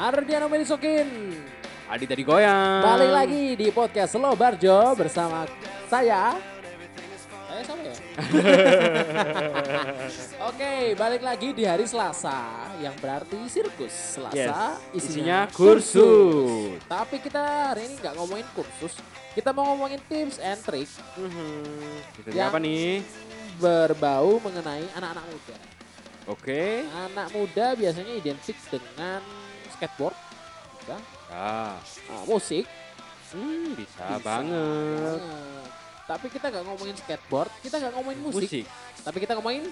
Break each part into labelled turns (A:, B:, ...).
A: Ardiano Melisokin
B: Adi tadi goyang.
A: Balik lagi di podcast Slow Barjo bersama saya Saya sama ya? Oke, balik lagi di hari Selasa yang berarti sirkus Selasa
B: Yes,
A: isinya,
B: isinya kursus.
A: Tapi kita hari ini nggak ngomongin kursus, kita mau ngomongin tips and trick
B: Mhm. Itu
A: Yang-
B: apa nih?
A: berbau mengenai anak-anak muda.
B: Oke.
A: Anak muda biasanya identik dengan skateboard, bisa,
B: Ah,
A: uh, musik,
B: hmm, bisa,
A: Bisa
B: banget.
A: banget. Tapi kita nggak ngomongin skateboard, kita nggak ngomongin musik,
B: Musik.
A: tapi kita ngomongin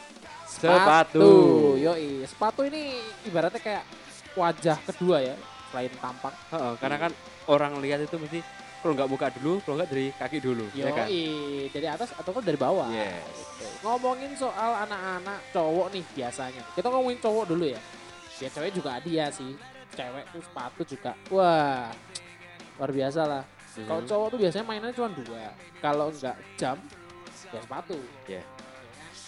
B: Sepatu.
A: Yoi, sepatu ini ibaratnya kayak wajah kedua ya, selain tampang.
B: Heeh, karena kan orang lihat itu mesti kalau nggak buka dulu, kalau nggak dari kaki dulu,
A: Yoi,
B: ya kan?
A: dari atas ataupun dari bawah.
B: Yes.
A: Gitu. Ngomongin soal anak-anak cowok nih biasanya. Kita ngomongin cowok dulu ya. Ya cewek juga ada ya sih. Cewek tuh sepatu juga. Wah, luar biasa lah. Kalau
B: Mhm.
A: cowok tuh biasanya mainnya cuma dua. Kalau nggak jam, ya sepatu.
B: Yeah.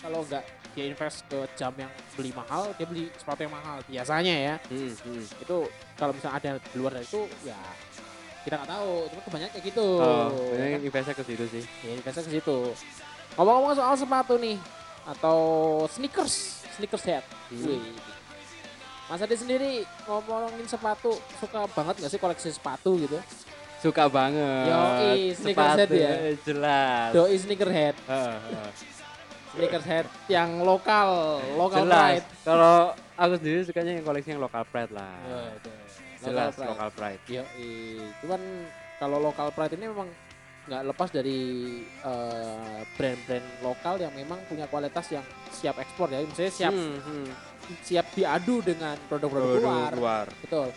A: Kalau nggak dia invest ke jam yang beli mahal, dia beli sepatu yang mahal. Biasanya ya.
B: Hmm, hmm.
A: Itu kalau misalnya ada di luar dari itu, ya kita nggak tahu. Cuma kebanyakan kayak gitu.
B: Oh,
A: ya kan?
B: investnya ke situ sih.
A: Ya investnya ke situ. Ngomong-ngomong soal sepatu nih atau sneakers, sneakers head.
B: Hmm.
A: Wih. Mas Adi sendiri ngomongin sepatu suka banget gak sih koleksi sepatu gitu?
B: Suka banget.
A: Yoi, sneakerhead ya?
B: eh, Jelas.
A: Doi sneakerhead,
B: Heeh, heeh.
A: sneakerhead yang lokal, lokal
B: Jelas.
A: pride.
B: Kalau aku sendiri sukanya yang koleksi yang lokal pride lah.
A: Ya, itu.
B: Jelas
A: pride.
B: lokal pride.
A: Yoi. Cuman kalau lokal pride ini memang nggak lepas dari eh, brand-brand lokal yang memang punya kualitas yang siap ekspor ya. Misalnya siap
B: Hmm, hmm.
A: Siap diadu dengan produk-produk
B: Produk
A: luar.
B: luar.
A: Betul.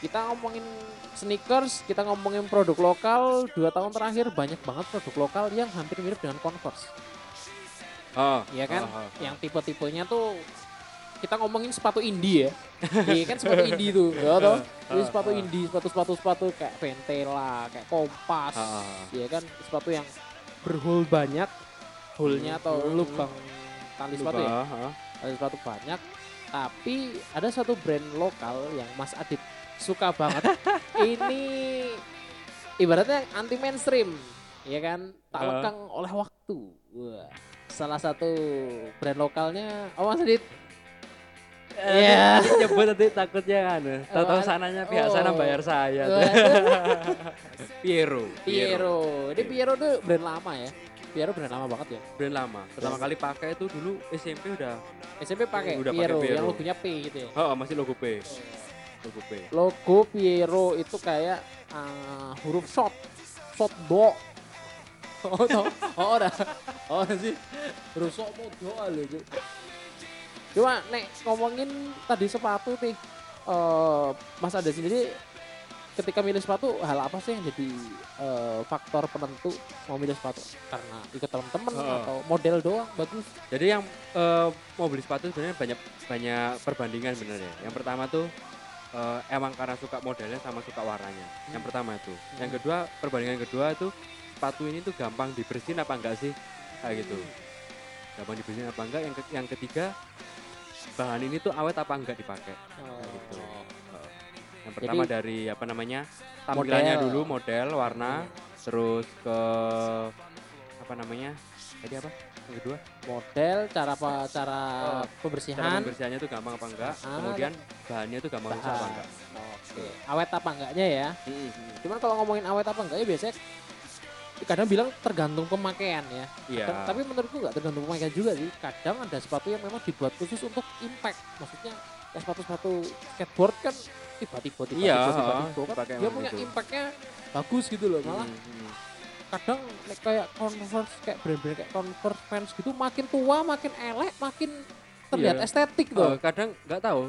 A: Kita ngomongin sneakers, kita ngomongin produk lokal. Dua tahun terakhir banyak banget produk lokal yang hampir mirip dengan Converse.
B: Oh,
A: Iya kan?
B: oh, oh, oh.
A: Yang tipe-tipenya tuh kita ngomongin sepatu indie ya. Iya kan sepatu indie tuh, ya toh. Jadi sepatu indie, sepatu-sepatu sepatu kayak Ventela, kayak Kompas. Iya kan sepatu yang berhole banyak, hole-nya atau
B: Hmm.
A: lubang tali sepatu ya. Ada sepatu banyak tapi ada satu brand lokal yang Mas Adit suka banget ini ibaratnya anti mainstream ya kan tak
B: Uh.
A: lekang oleh waktu Wah. salah satu brand lokalnya oh Mas Adit Iya.
B: Nanti nyebut nanti takutnya kan. Tahu-tahu
A: Oh,
B: sananya pihak
A: oh.
B: sana bayar saya. Piero.
A: Piero ini Piero tuh brand lama ya Piero brand lama banget ya
B: Brand lama. Pertama kali pakai itu dulu SMP udah.
A: SMP pakai
B: Udah pakai
A: Piero, yang
B: Piero.
A: logonya P gitu ya
B: Oh, masih logo P. Logo P.
A: logo Piero itu kayak uh, huruf short short do oh tau oh udah oh udah sih huruf mau doa loh Cuk. cuma nek ngomongin tadi sepatu nih eh Mas Ade sendiri ketika milih sepatu hal apa sih yang jadi eh, faktor penentu mau milih sepatu karena ikut teman-teman
B: Oh.
A: atau model doang bagus
B: Jadi yang eh, mau beli sepatu sebenarnya banyak banyak perbandingan sebenarnya. Yang pertama tuh eh, emang karena suka modelnya sama suka warnanya. Yang pertama itu. Yang kedua perbandingan kedua itu sepatu ini tuh gampang dibersihin apa enggak sih? Kayak gitu. Gampang dibersihin apa enggak? Yang ke- yang ketiga bahan ini tuh awet apa enggak dipakai?
A: Oh.
B: Yang pertama
A: Jadi-
B: dari apa namanya? Tampilannya
A: Model.
B: dulu model, warna, terus ke apa namanya? Tadi apa? Yang kedua?
A: model cara apa cara
B: Oh,
A: pembersihan
B: cara pembersihannya tuh gampang apa enggak
A: Ah,
B: kemudian bahannya tuh gampang rusak apa
A: Bahan.
B: enggak
A: Oke, awet apa enggaknya ya?
B: Mm-mm.
A: Cuman kalau ngomongin awet apa enggaknya biasanya kadang bilang tergantung pemakaian ya.
B: iya
A: Kadang- tapi menurutku enggak tergantung pemakaian juga sih. Kadang ada sepatu yang memang dibuat khusus untuk impact. Maksudnya ya sepatu-sepatu skateboard kan tiba-tiba tiba-tiba
B: Iya,
A: tiba-tiba
B: heeh,
A: kan dia punya
B: gitu.
A: impactnya bagus gitu loh. Malah
B: Mm, mm.
A: kadang nek kayak Converse kayak brand-brand kayak Converse fans gitu makin tua makin elek makin terlihat
B: Iya.
A: estetik
B: Eh,
A: tuh.
B: kadang nggak tahu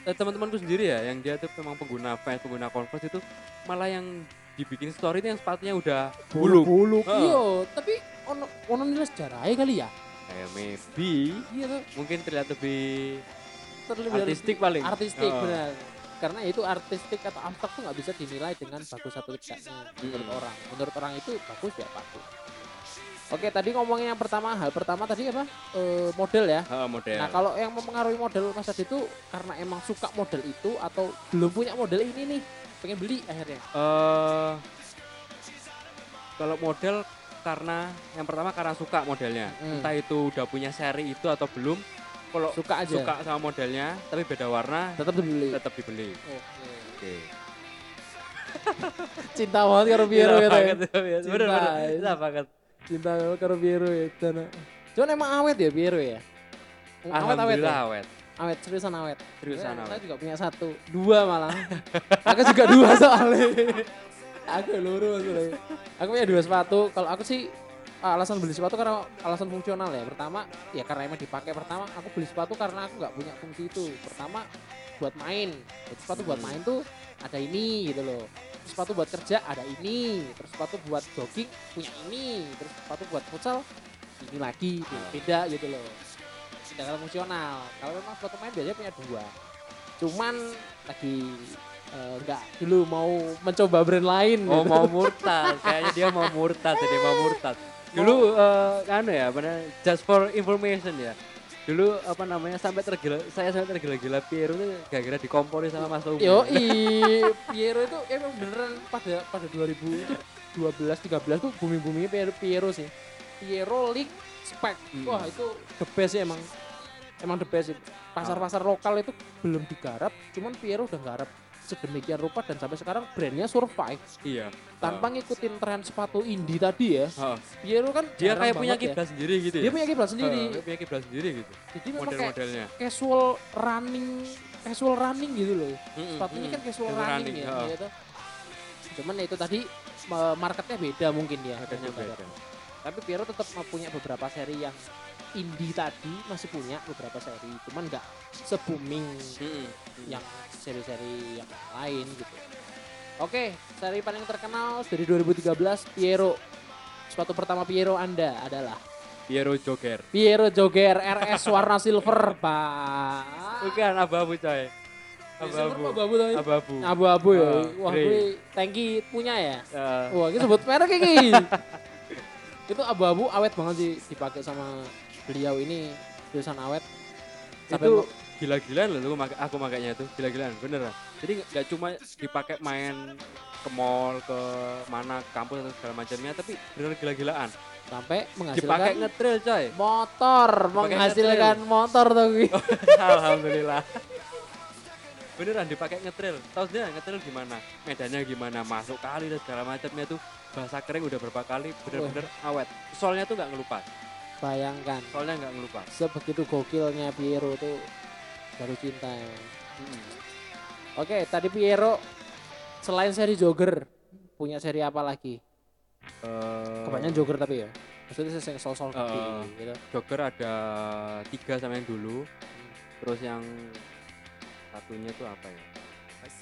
B: eh, teman-temanku sendiri ya yang dia tuh memang pengguna fans pengguna converse itu malah yang dibikin story itu yang sepatunya udah buluk
A: buluk
B: Heeh.
A: iya tapi ono ono nilai sejarahnya kali ya
B: kayak maybe
A: iya tuh
B: mungkin terlihat lebih
A: terlebih
B: artistik paling
A: artistik
B: Oh.
A: benar karena itu artistik atau abstrak tuh nggak bisa dinilai dengan bagus atau tidaknya menurut
B: Mm.
A: orang menurut orang itu bagus ya bagus Oke, tadi ngomongin yang pertama, hal pertama tadi apa? Eh, model ya.
B: Heeh, model.
A: Nah, kalau yang mempengaruhi model Mas Adi itu karena emang suka model itu atau belum punya model ini nih, pengen beli akhirnya.
B: eh kalau model karena yang pertama karena suka modelnya.
A: Hmm.
B: Entah itu udah punya seri itu atau belum. Kalau
A: Suka aja.
B: suka sama modelnya tapi beda warna
A: Tetap dibeli.
B: tetap dibeli.
A: Oke.
B: Oke.
A: Cinta banget karo gitu ya.
B: banget, bener,
A: Cinta.
B: bener. Cinta banget.
A: Cinta banget karo Piero ya. Cuman emang awet ya Piero ya. Awet awet ya.
B: awet.
A: Awet seriusan awet.
B: Seriusan
A: Saya-
B: awet.
A: Saya juga punya satu, dua malah. aku juga dua soalnya. aku luru maksudnya. Aku punya dua sepatu. Kalau aku sih alasan beli sepatu karena alasan fungsional ya. Pertama ya karena emang dipakai. Pertama aku beli sepatu karena aku nggak punya fungsi itu. Pertama buat main. Jadi sepatu buat main tuh ada ini gitu loh. Terus sepatu buat kerja ada ini. Terus sepatu buat jogging punya ini. Terus sepatu buat futsal ini lagi beda gitu loh. Sedangkan fungsional. Kalau memang sepatu main biasanya punya dua. Cuman lagi eh, nggak dulu mau mencoba brand lain.
B: Oh
A: gitu.
B: mau murtad, kayaknya dia mau murtad, jadi mau murtad. Dulu eh anu ya, benar just for information ya. Dulu apa namanya sampai tergila, saya sampai tergila-gila Piero itu gara-gara dikompori sama Mas Tommy.
A: Yo i Piero itu emang beneran pada pada 2012 13 tuh boomingnya Piero, Piero sih. Piero League Spec.
B: Hmm.
A: Wah itu the best sih emang. Emang the best sih. Pasar-pasar lokal itu belum digarap, cuman Piero udah garap sedemikian rupa dan sampai sekarang brandnya survive
B: Iya.
A: tanpa ngikutin tren sepatu indie tadi ya.
B: Heeh.
A: Piero kan
B: Dia kayak punya
A: ya.
B: kiblat sendiri gitu ya.
A: Dia punya kiblat sendiri.
B: Heeh, dia punya kiblat sendiri gitu.
A: Jadi
B: Model-modelnya.
A: casual running, casual running gitu loh.
B: Mm-mm,
A: Sepatunya
B: mm-mm.
A: kan casual,
B: Casual
A: running, ya.
B: heeh.
A: gitu. Cuman itu tadi marketnya beda mungkin ya.
B: Beda.
A: Tapi Piero tetap punya beberapa seri yang indie tadi masih punya beberapa seri, cuman nggak se-booming
B: Mm-mm.
A: yang seri-seri yang lain gitu. Oke, seri paling terkenal dari 2013 Piero. Sepatu pertama Piero Anda adalah
B: Piero Joker.
A: Piero Jogger RS warna silver, Pak.
B: Bukan abu-abu coy. Abu-abu.
A: apa abu tadi?
B: Abu-abu.
A: Abu-abu ya.
B: Ah,
A: Wah, gue tanki punya ya.
B: Eh,
A: Wah, ini sebut merek ini. itu abu-abu awet banget sih dipakai sama beliau ini tulisan awet. Sampai
B: itu gila-gilaan loh aku mak- aku makanya itu gila-gilaan beneran jadi nggak cuma dipakai main ke mall ke mana ke kampus atau segala macamnya tapi bener gila-gilaan.
A: Sampai
B: dipakai
A: menghasilkan
B: ngetrail coy.
A: motor, menghasilkan motor tuh. Wi.
B: alhamdulillah. Beneran dipakai ngetrail tahu sendiri ngetrail gimana? Medannya gimana? Masuk kali dan segala macamnya tuh bahasa kering udah berapa kali bener-bener awet. Soalnya tuh nggak ngelupas
A: Bayangkan
B: soalnya nggak ngelupas
A: sebegitu gokilnya Piero tuh baru cinta emang.
B: Mm.
A: Oke, tadi Piero selain seri jogger punya seri apa lagi?
B: Eh,
A: Kebanyakan jogger tapi ya. Maksudnya saya sol-sol kaki
B: Eh,
A: gitu.
B: Joker ada tiga sama yang dulu terus yang satunya tuh apa ya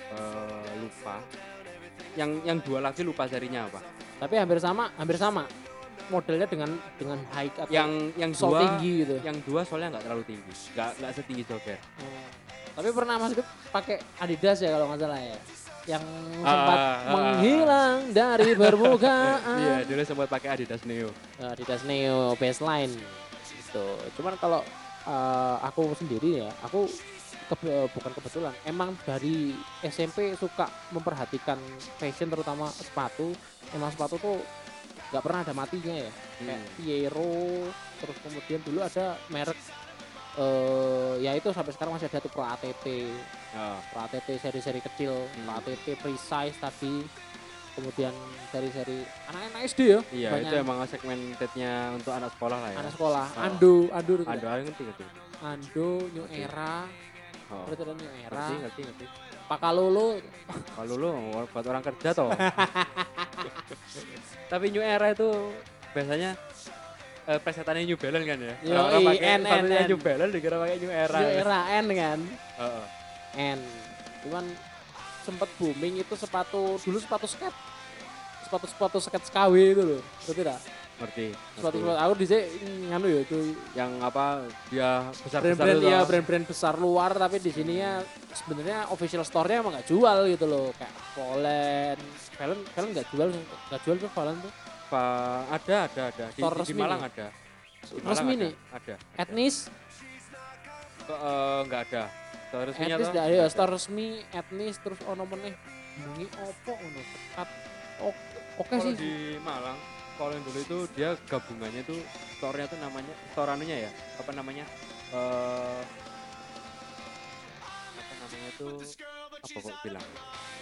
B: Eh, lupa yang yang dua lagi lupa serinya apa
A: Tapi hampir sama, hampir sama. Modelnya dengan dengan high atau
B: yang yang
A: sol
B: dua
A: tinggi gitu.
B: yang dua soalnya nggak terlalu tinggi nggak nggak setinggi Joker
A: Oh. Tapi pernah Mas Dip pakai Adidas ya kalau nggak salah ya. Yang
B: Ah,
A: sempat
B: ah, ah.
A: menghilang dari permukaan.
B: iya dulu sempat pakai Adidas Neo
A: Adidas Neo baseline gitu. Cuman kalau eh, aku sendiri ya, aku kebe- bukan kebetulan, emang dari SMP suka memperhatikan fashion terutama sepatu. Emang sepatu tuh nggak pernah ada matinya ya. Kayak
B: Hmm.
A: Piero, terus kemudian dulu ada merek eh ya itu sampai sekarang masih ada tuh Pro ATT,
B: Ah,
A: Pro ATT seri-seri kecil, Pro
B: Hmm.
A: ATT precise tadi. Kemudian seri-seri anak-anak SD ya.
B: iya
A: banyak
B: itu emang segmentednya untuk anak sekolah lah ya
A: anak sekolah
B: Oh.
A: Ando Ando itu
B: ada yang ngerti ngerti
A: Ando New
B: Ngerti.
A: Era
B: oh.
A: berarti New Era
B: ngerti ngerti ngerti
A: Pakalolo
B: kalau lu buat orang kerja toh tapi New Era itu biasanya eh, presetannya New Balance kan ya?
A: Yoi,
B: orang pakai
A: N, N,
B: sepatunya
A: N.
B: New Balance dikira pakai New Era.
A: New Era N kan?
B: Heeh.
A: N. Cuman sempet booming itu sepatu dulu sepatu skate sepatu sepatu skate SKW itu loh berarti dah
B: ngerti ngerti.
A: sepatu aku di nganu ya itu
B: yang apa dia besar besar
A: brand-brand ya brand-brand besar luar tapi di sini ya sebenarnya official store-nya emang nggak jual gitu loh kayak Valen Valen Valen nggak jual nggak jual tuh Valen tuh
B: Pak ada ada ada di,
A: Store
B: di- di Malang ada. Di Malang
A: Resmi
B: ada,
A: nih?
B: Ada. ada.
A: Etnis,
B: eh, nggak ada. Store resminya
A: etnis nggak ada ya, store resmi, etnis terus ono meneh. Bengi opo ngono. Sekat. Oke oke sih.
B: di Malang, kalau yang dulu itu dia gabungannya tuh store-nya tuh namanya store anunya ya. Apa namanya? Eh apa namanya tuh apa kok bilang?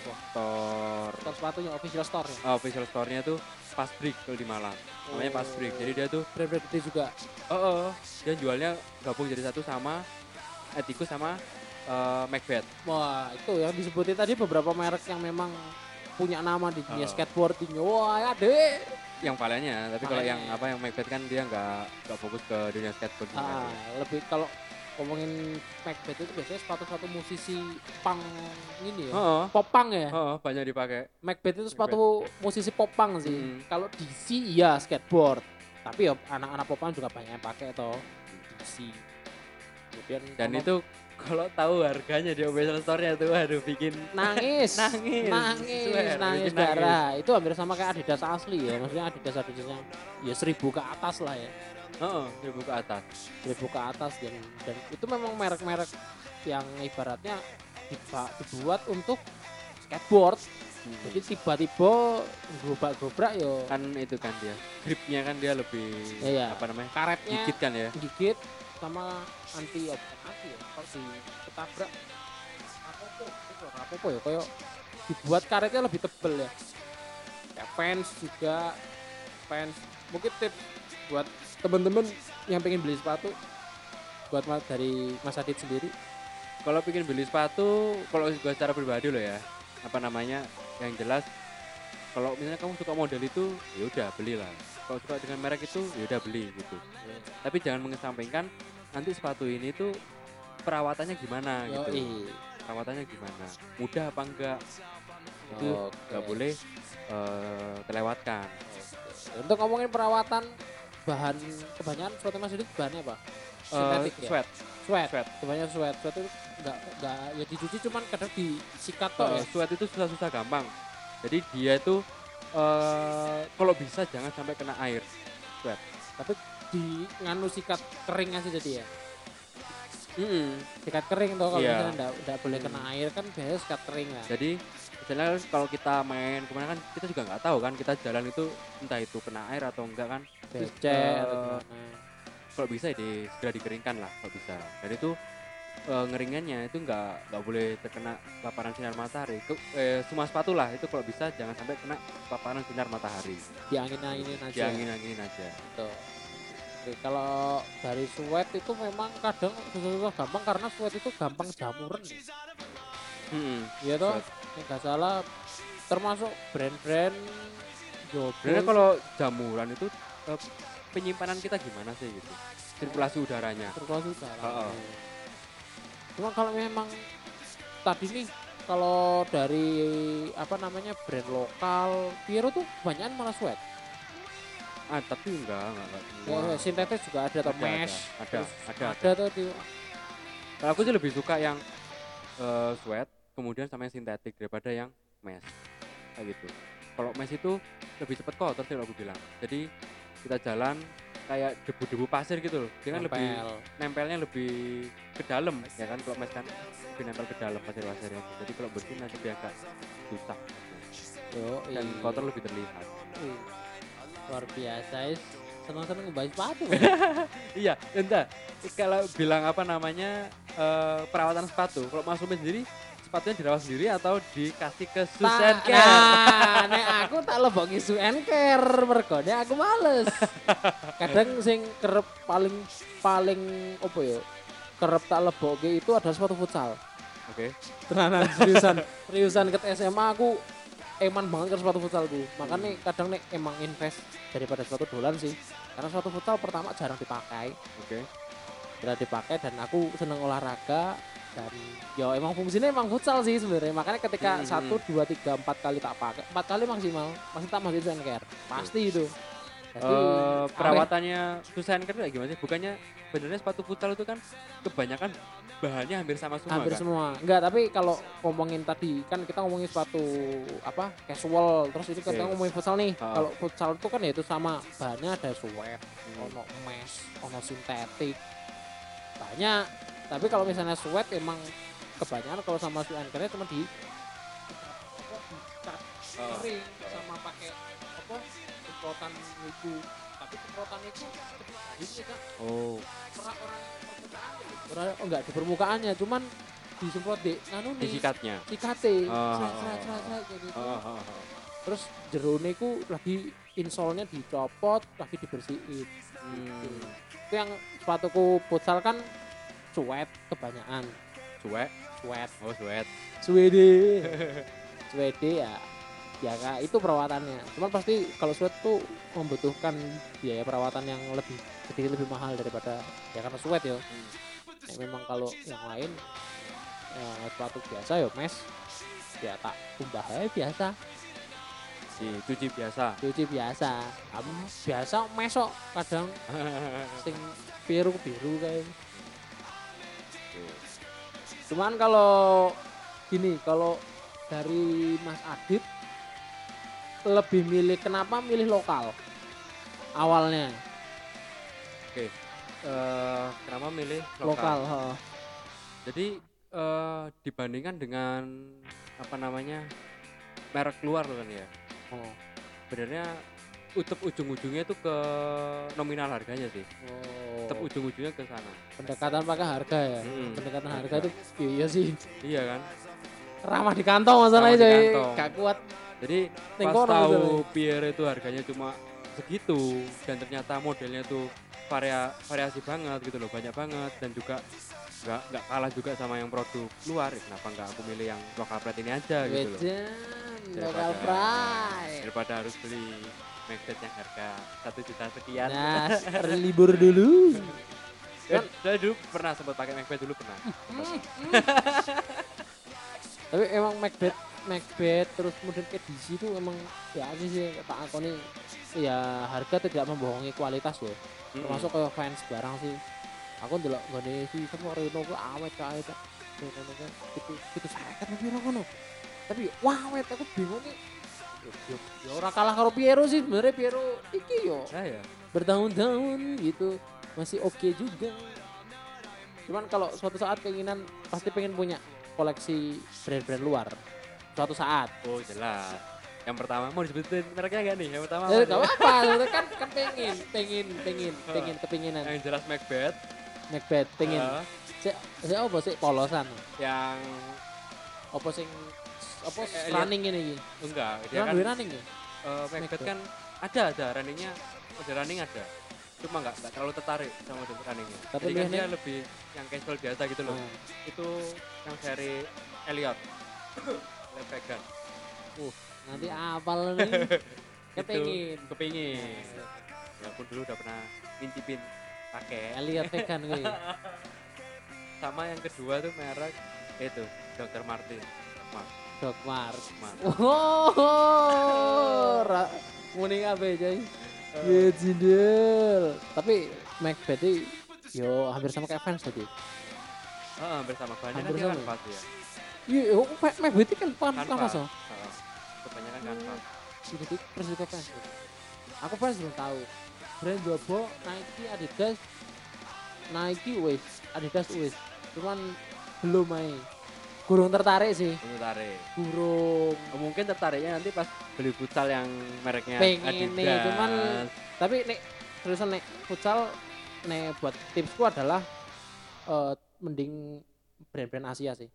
B: Apa? Store
A: Store sepatunya official store ya.
B: oh, official store-nya tuh Pas Brick kalau di Malang. Namanya Pas Brick. Jadi dia tuh
A: Brand-brand gede juga.
B: oh, oh, dia jualnya gabung jadi satu sama Etikus sama eh, Macbeth.
A: Wah, itu yang disebutin tadi beberapa merek yang memang punya nama di dunia
B: Oh.
A: skateboarding. Wah, ya deh.
B: Yang palanya, tapi kalau yang apa yang Macbeth kan dia nggak nggak fokus ke dunia skateboard.
A: Ah, lebih kalau ngomongin Macbeth itu biasanya sepatu-sepatu musisi punk ini ya.
B: Oh,
A: Pop punk ya.
B: oh, banyak dipakai.
A: Macbeth itu sepatu musisi pop punk sih.
B: Hmm.
A: Kalau DC iya skateboard. Tapi ya anak-anak pop punk juga banyak yang pakai toh DC. Kemudian
B: Dan itu kalau tahu harganya di official store-nya tuh aduh bikin
A: nangis,
B: Nangis.
A: nangis,
B: Swear,
A: nangis darah. Itu hampir sama kayak Adidas asli ya. Maksudnya Adidas Adidasnya ya seribu ke atas lah ya.
B: oh, seribu ke atas.
A: seribu ke atas dan dan itu memang merek-merek yang ibaratnya dibuat untuk skateboard jadi tiba-tiba gobrak-gobrak yo
B: Kan itu kan dia. Gripnya kan dia lebih
A: Iya.
B: apa namanya?
A: karetnya
B: Gigit kan ya.
A: gigit sama anti bukan anti ya kalau di ketabrak apa-apa itu apa-apa ya kayak dibuat karetnya lebih tebel ya ya fans juga fans mungkin tips buat temen-temen yang pengen beli sepatu buat mas dari Mas Adit sendiri
B: Kalau bikin beli sepatu, kalau gue secara pribadi loh ya, apa namanya? Yang jelas kalau misalnya kamu suka model itu, ya udah belilah. Kalau suka dengan merek itu, ya udah beli gitu. Tapi jangan mengesampingkan nanti sepatu ini tuh perawatannya gimana
A: Yo,
B: gitu. Perawatannya gimana? Mudah apa enggak? Itu nggak boleh eh, terlewatkan.
A: untuk ngomongin perawatan bahan kebanyakan sepatu Mas Adit bahannya apa
B: Eh,
A: sintetik ya
B: sweat,
A: sweat
B: sweat.
A: kebanyakan sweat sweat itu enggak enggak ya dicuci cuman kadang disikat toh
B: Eh,
A: ya
B: sweat itu susah-susah gampang. Jadi dia itu eh kalau bisa jangan sampai kena air.
A: Di nganu sikat kering aja jadi ya
B: Mm-mm.
A: sikat kering tuh kalau
B: Iya.
A: misalnya enggak, enggak boleh kena air kan biasanya sikat kering lah
B: Jadi misalnya kalau kita main ke mana kan kita juga nggak tahu kan kita jalan itu entah itu kena air atau enggak kan.
A: Becek gimana
B: Kalau bisa ya di, segera dikeringkan lah kalau bisa. Dan itu eh, ngeringannya itu nggak nggak boleh terkena paparan sinar matahari. Ke, eh, semua sepatu lah itu kalau bisa jangan sampai kena paparan sinar matahari.
A: diangin-anginin aja
B: Diangin-anginin aja.
A: Gitu. Oke, kalau dari sweat itu memang kadang susah-susah gampang karena sweat itu gampang jamuran.
B: Mm-mm.
A: Iya toh, nggak salah termasuk brand-brand
B: Sebenarnya kalau jamuran itu eh, penyimpanan kita gimana sih gitu? Sirkulasi udaranya.
A: terkuasa udara.
B: Heeh.
A: Cuma kalau memang tadi nih kalau dari apa namanya brand lokal Piero tuh banyak malah sweat.
B: Ah tapi enggak enggak, enggak
A: Ya, sintetis juga ada atau
B: Ada,
A: mesh.
B: ada, ada,
A: ada tuh di
B: Kalau aku sih lebih suka yang eh, sweat kemudian sama yang sintetik daripada yang mesh kayak gitu. Kalau mesh itu lebih cepat kotor sih kalau aku bilang. Jadi kita jalan kayak debu-debu pasir gitu loh. Dia kan lebih
A: nempel.
B: nempelnya lebih ke dalam ya kan kalau mesh kan lebih nempel ke dalam pasir-pasirnya. Jadi kalau bersih nanti dia agak susah
A: Yo,
B: dan
A: iya.
B: kotor lebih terlihat.
A: Ih, Luar biasa, is. Senang-senang ngebahas sepatu.
B: Iya, entah. Kalau bilang apa namanya eh, perawatan sepatu, kalau Mas Umi sendiri sepatunya dirawat sendiri atau dikasih ke Susan Care?
A: Nah, nek aku tak leboki Susan Care mergo nek aku males. Kadang sing kerep paling paling apa ya? Kerep tak leboki itu ada sepatu futsal.
B: Oke.
A: Tenanan seriusan. seriusan ke SMA aku eman banget ke sepatu futsalku. Makanya kadang nek emang invest daripada sepatu dolan sih. Karena sepatu futsal pertama jarang dipakai.
B: Oke.
A: Jarang dipakai dan aku seneng olahraga dan ya emang fungsinya emang futsal sih sebenarnya makanya ketika
B: Hmm,
A: satu dua tiga empat kali tak pakai empat kali maksimal masih tak masih Susan Care pasti itu Jadi,
B: Eh, perawatannya susah kayak gimana sih? Bukannya benernya sepatu futsal itu kan kebanyakan bahannya hampir sama semua
A: hampir
B: kan?
A: semua enggak tapi kalau ngomongin tadi kan kita ngomongin sepatu apa casual terus itu kita
B: Oke.
A: ngomongin futsal nih
B: Ah.
A: kalau futsal itu kan ya itu sama bahannya ada sweat
B: Hmm.
A: ono mesh ono sintetik banyak tapi kalau misalnya sweat emang kebanyakan kalau sama si anchornya cuma di apa, dicat
B: Oh.
A: kering sama pakai apa semprotan itu semprotan itu ini kan
B: Oh,
A: orang oh enggak di permukaannya cuman disemprot di anu nih
B: disikatnya.
A: sikate
B: Oh, oh, oh.
A: gitu.
B: Oh, oh, oh.
A: terus jerone ku lagi insolnya dicopot lagi dibersihin
B: Hmm.
A: itu yang sepatuku futsal kan sweat kebanyakan
B: Cuek.
A: sweat
B: Oh, sweat.
A: Swede Swede ya ya Kak, itu perawatannya. Cuman pasti kalau sweat tuh membutuhkan biaya perawatan yang lebih sedikit lebih mahal daripada ya karena sweat ya
B: Hmm.
A: Nek memang kalau yang lain ya, sepatu biasa ya mes. Ya tak kumbah aja biasa.
B: Dicuci biasa.
A: cuci biasa. Kamu biasa mes kok kadang. Sing biru biru kayak cuman kalau gini kalau dari Mas Adit lebih milih kenapa milih lokal awalnya
B: Eh, kenapa milih lokal?
A: lokal, he.
B: Jadi eh, dibandingkan dengan apa namanya merek luar kan ya.
A: Oh.
B: Sebenarnya utup ujung-ujungnya itu ke nominal harganya sih.
A: Oh.
B: Tetap ujung-ujungnya ke sana.
A: pendekatan pakai harga ya
B: Mm.
A: pendekatan
B: Harga.
A: harga itu iya sih
B: Iya kan?
A: ramah di kantong masalahnya
B: Ramah di
A: coy
B: kantong.
A: gak kuat
B: Jadi
A: Ning
B: pas tahu. Pierre itu harganya cuma segitu dan ternyata modelnya tuh varia, variasi banget gitu loh banyak banget dan juga nggak nggak kalah juga sama yang produk luar. Kenapa nggak aku milih yang lokal pride ini aja gitu loh?
A: Wedan lokal
B: Daripada-
A: pride.
B: daripada harus beli Macbeth yang harga satu juta sekian.
A: Nah libur dulu.
B: Dan saya dulu pernah sempat pakai Macbeth dulu pernah.
A: Tapi emang Macbeth Macbeth terus kemudian ke DC itu emang ya sih sih tak aku nih ya harga tidak membohongi kualitas loh. Termasuk ke fans barang sih. Aku ndelok gone si semua Reno ku awet kae tak Reno ku itu itu seket tapi ngono tapi wah awet. Aku bingung nih. Ya ora kalah karo Piero sih sebenarnya. Piero iki yo
B: Nah, ya
A: bertahun-tahun gitu. Masih oke juga. Cuman kalau suatu saat keinginan pasti pengen punya koleksi brand-brand luar suatu saat.
B: Oh jelas. Yang pertama mau disebutin mereknya gak nih? Yang pertama
A: eh,
B: apa
A: gak
B: nih?
A: apa sebenarnya kan kan pengen pengen pengen pengen kepinginan.
B: Yang jelas Macbeth.
A: Macbeth pengen.
B: Eh,
A: Sik, sik apa sih? Polosan?
B: yang
A: Apa sing apa
B: Eh, lihat.
A: running ini iki?
B: enggak. Dia
A: Kan running ya?
B: eh, Macbeth kan ada ada runningnya ada running ada. Cuma nggak nggak terlalu tertarik sama model runningnya.
A: Tapi
B: jadi kan dia lebih yang casual biasa gitu loh.
A: Nah,
B: itu yang seri Elliot Elliot Vegan
A: nanti apal nih. Kepengin.
B: Itu, kepingin ya pun dulu udah pernah ngintipin pakai
A: Elliot vegan gue.
B: sama yang kedua tuh merek itu Dr. Martin Mark,
A: Doc Mart. Oh, ra muni kabeh coy. Ya jindel. Tapi Macbeth iki yo hampir sama kayak fans tadi.
B: Ah, bersama bahannya kan
A: Hampir sama.
B: kanvas ya
A: Iya, oh, Ma- Macbeth iki kan
B: kanvas
A: masa.
B: Ah, kebanyakan kanvas
A: Jadi terus juga fans. Aku fans belum tahu. Brand Jobo, Nike, Adidas, Nike wis, Adidas wis. Cuman belum main. Kurang tertarik sih.
B: Untuk tarik
A: Kurang.
B: Oh, mungkin tertariknya nanti pas beli futsal yang mereknya
A: Pengen nih,
B: Adidas.
A: cuman Tapi nek terusan nek futsal nek buat tipsku adalah eh, mending brand-brand Asia sih.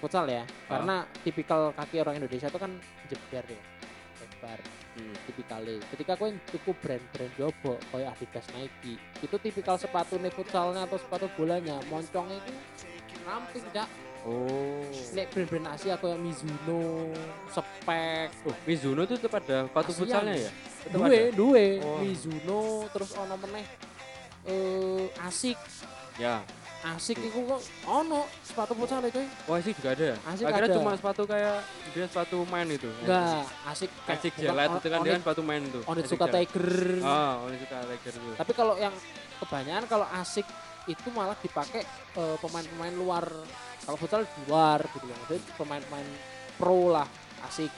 A: Futsal ya, karena tipikal kaki orang Indonesia itu kan jebar ya. Jebar.
B: Hmm.
A: tipikalnya ketika kau cukup brand-brand jobo kayak Adidas Nike itu tipikal sepatu nih futsalnya atau sepatu bolanya moncongnya itu ramping cak
B: Oh.
A: nek brand-brand Asia kayak Mizuno spek
B: Oh, Mizuno tuh tetap ada sepatu futsalnya ya? Tetap
A: duwe
B: ada?
A: duwe
B: Oh.
A: Mizuno terus ono meneh eh Asik
B: Ya.
A: Asik iku kok ono sepatu futsal itu
B: Oh, Asik juga ada.
A: Asik
B: Akhirnya
A: ada.
B: cuma sepatu kayak dia sepatu main itu.
A: enggak asik
B: Asik
A: on-
B: itu kan dia kan sepatu main tuh.
A: Onit suka. Tiger
B: Oh, Onit suka Tiger itu.
A: tapi kalau yang kebanyakan kalau asik itu malah dipakai eh, pemain-pemain luar kalau futsal di luar gitu ya Maksudnya pemain-pemain pro lah asik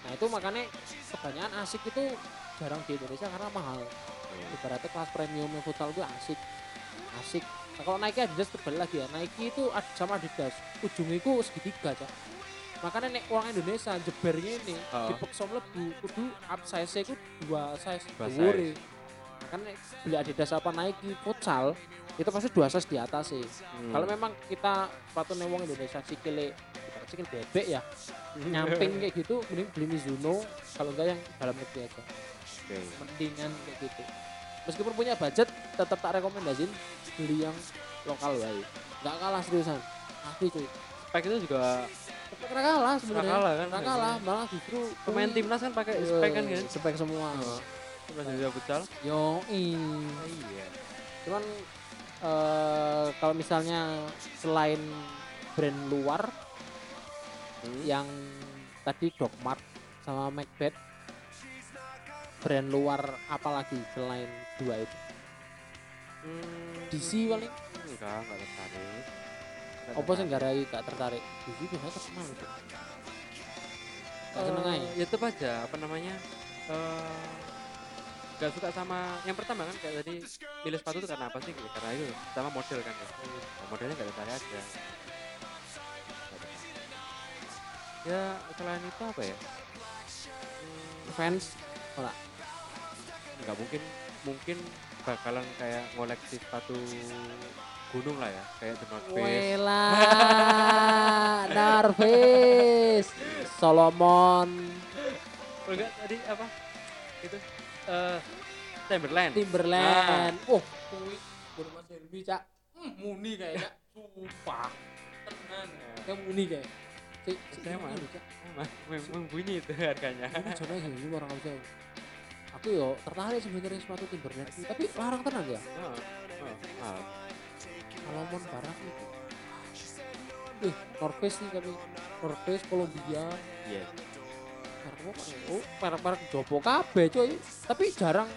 A: nah itu makanya kebanyakan asik itu jarang di Indonesia karena mahal ibaratnya kelas premium futsal itu asik asik nah, kalau Nike Adidas terbalik lagi ya Nike itu sama Adidas ujungnya itu segitiga aja makanya nek orang Indonesia jebernya ini
B: Oh.
A: dipaksa mlebu kudu upsize itu dua size
B: Dua
A: dhuwure. makanya nek beli Adidas apa Nike futsal itu pasti dua size di atas sih
B: Hmm.
A: kalau memang kita sepatu wong Indonesia sikile sikil bebek ya nyamping kayak gitu mending beli Mizuno kalau enggak yang dalam negeri aja
B: Oke.
A: mendingan kayak gitu meskipun punya budget tetap tak rekomendasiin beli yang lokal wae nggak kalah seriusan asli cuy
B: Spek itu juga
A: nggak kalah sebenarnya
B: kalah kan?
A: nggak kalah malah justru
B: pemain timnas kan pakai
A: Iya,
B: spek kan kan?
A: spek semua
B: Timnas Indonesia futsal.
A: yo
B: Iya.
A: cuman eh, kalau misalnya selain brand luar
B: Hmm.
A: yang tadi Dogmart sama Macbeth brand luar apalagi selain dua itu
B: Hmm.
A: DC paling
B: Enggak, enggak tertarik. Enggak
A: apa sih
B: tertarik.
A: nggak rai gak tertarik DC biasanya terkenal itu gak seneng
B: Eh,
A: aja
B: ya tetap aja apa namanya eh gak suka sama yang pertama kan kayak tadi pilih sepatu itu karena apa sih karena itu pertama model kan ya Nah, modelnya gak tertarik aja. Ya selain itu apa ya? Hmm,
A: fans
B: nggak mungkin mungkin bakalan kayak ngoleksi sepatu gunung lah ya kayak The North Face
A: Wela Narvis Solomon.
B: Oh, enggak tadi apa? Itu eh Timberland.
A: Timberland. Oh. Kuwi Guru Mas cak. Hmm, muni kayaknya sumpah. Tenan. Kayak muni kayak si, si
B: Saya
A: ini
B: mah.
A: lho, Cak.
B: Emang, emang bunyi itu harganya
A: Ini jane Helmi orang bisa aku yo tertarik sebenarnya sepatu Timberland tapi larang tenan ya
B: oh, oh, mahal.
A: Salomon barang itu Ih, North Face nih kami North Face Columbia
B: iya
A: nih? Oh, merek-merek jopo kabeh coy. Tapi jarang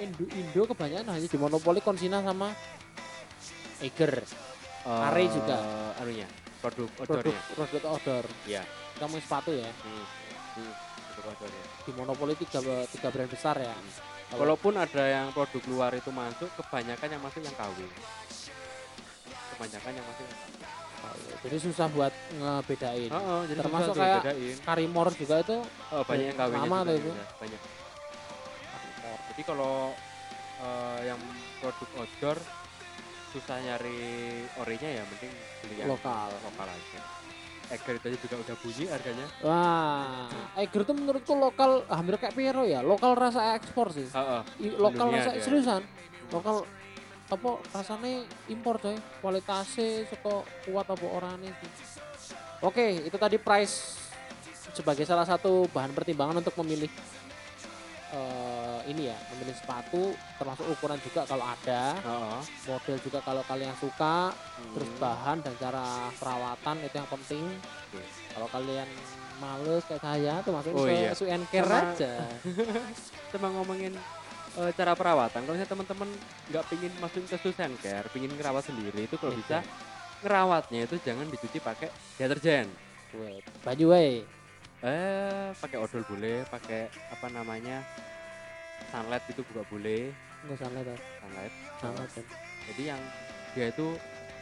A: Indo Indo kebanyakan hanya di monopoli Konsina sama Eiger. Are juga.
B: Eh, anunya produk outdoornya
A: produk outdoor.
B: Iya.
A: Kamu sepatu ya.
B: hmm. Hmm. produk outdoornya
A: Di monopoli tiga tiga brand besar ya. Kalau-
B: walaupun ada yang produk luar itu masuk kebanyakan yang masuk yang KW kebanyakan yang masuk yang KW
A: Jadi susah buat ngebedain.
B: oh, oh, jadi
A: Termasuk
B: susah
A: kayak-
B: bedain.
A: Karimor juga itu
B: oh, banyak yang
A: Lama
B: juga
A: tuh itu.
B: ya, banyak jadi kalau eh, yang produk outdoor susah nyari orinya ya mending beli yang
A: lokal.
B: lokal aja Eger itu aja juga udah bunyi harganya
A: Wah, Eiger tuh menurutku lokal hampir kayak Piero ya. Lokal rasa ekspor sih.
B: Heeh.
A: I- lokal rasa
B: dia.
A: seriusan lokal apa rasanya impor coy kualitasnya suka kuat apa orangnya sih oke itu tadi price sebagai salah satu bahan pertimbangan untuk memilih eh, ini ya memilih sepatu termasuk ukuran juga kalau ada
B: Heeh.
A: model juga kalau kalian suka terus
B: Hmm.
A: bahan dan cara perawatan itu yang penting
B: Oke.
A: kalau kalian males kayak saya tuh masuk
B: Oh
A: ke
B: iya.
A: su and care
B: Sama-
A: aja
B: mau ngomongin eh, cara perawatan. Kalau misalnya teman-teman nggak pingin masukin ke Susan Care, pingin ngerawat sendiri itu kalau
A: Iya.
B: bisa ngerawatnya itu jangan dicuci pakai deterjen.
A: Baju
B: Eh, pakai odol boleh, pakai apa namanya sunlight itu juga boleh,
A: nggak salah tuh
B: sunlight.
A: sama tuh
B: Jadi yang dia itu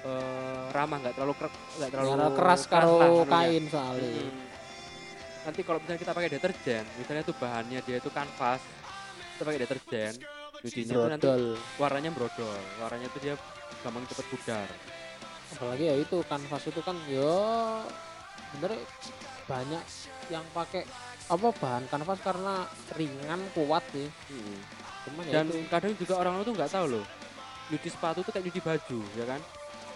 B: eh, ramah nggak terlalu nggak terlalu
A: keras karo
B: anunya.
A: kain soalnya.
B: Mm. Nanti kalau misalnya kita pakai deterjen, misalnya tuh bahannya dia itu kanvas, kita pakai deterjen, cucinya tuh nanti warnanya brodol, warnanya tuh dia gampang cepet pudar.
A: Apalagi ya itu kanvas itu kan yo bener banyak yang pakai apa bahan kanvas karena ringan kuat sih. Cuman ya
B: Dan
A: itu
B: kadang juga orang tuh nggak tahu loh, nyuci sepatu tuh kayak nyuci baju, ya kan?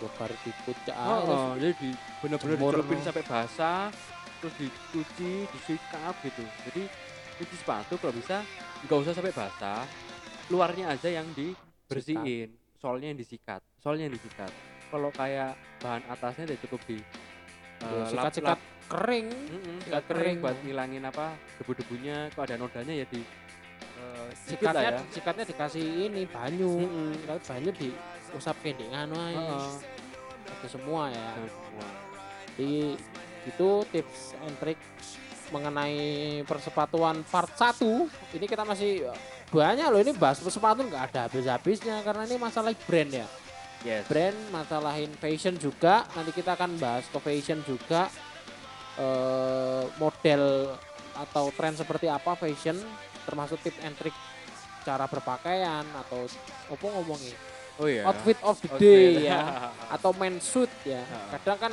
A: bakar di pucak
B: Oh, oh, jadi di, bener-bener dicelupin
A: no.
B: sampai basah, terus dicuci, disikat gitu. Jadi nyuci sepatu kalau bisa nggak usah sampai basah, luarnya aja yang dibersihin, solnya yang disikat, solnya yang disikat. kalau kayak bahan atasnya udah cukup di Eh, lap-
A: sikat-sikat
B: lap-
A: kering
B: Mm-mm,
A: sikat
B: sikat kering
A: kering.
B: buat ngilangin apa debu-debunya kalau ada nodanya ya di lah
A: sikatnya
B: ya
A: sikatnya dikasih ini banyu
B: Mm-mm.
A: Sikat banyu diusap pendek anu aja
B: Heeh.
A: itu semua ya
B: semua.
A: jadi itu tips and trick mengenai persepatuan part 1 ini kita masih banyak loh ini bahas persepatu nggak ada habis-habisnya karena ini masalah brand ya
B: yes.
A: Brand masalahin fashion juga. Nanti kita akan bahas ke fashion juga. Eh, model atau tren seperti apa fashion termasuk tip and trick cara berpakaian atau apa ngomongin
B: oh iya.
A: Outfit of the
B: Outfit.
A: day ya. Atau men suit ya. Kadang kan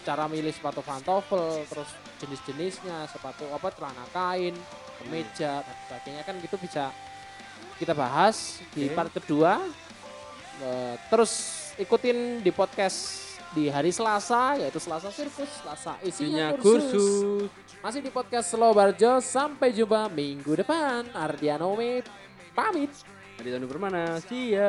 A: cara milih sepatu pantofel terus jenis-jenisnya sepatu apa celana kain kemeja dan sebagainya. Kan gitu bisa kita bahas di part kedua Eh, terus ikutin di podcast di hari Selasa yaitu Selasa Sirkus Selasa
B: isinya
A: kursus.
B: kursus.
A: Masih di podcast Slow Barjo sampai jumpa minggu depan. Ardianome pamit.
B: Adi Tanu Permana see ya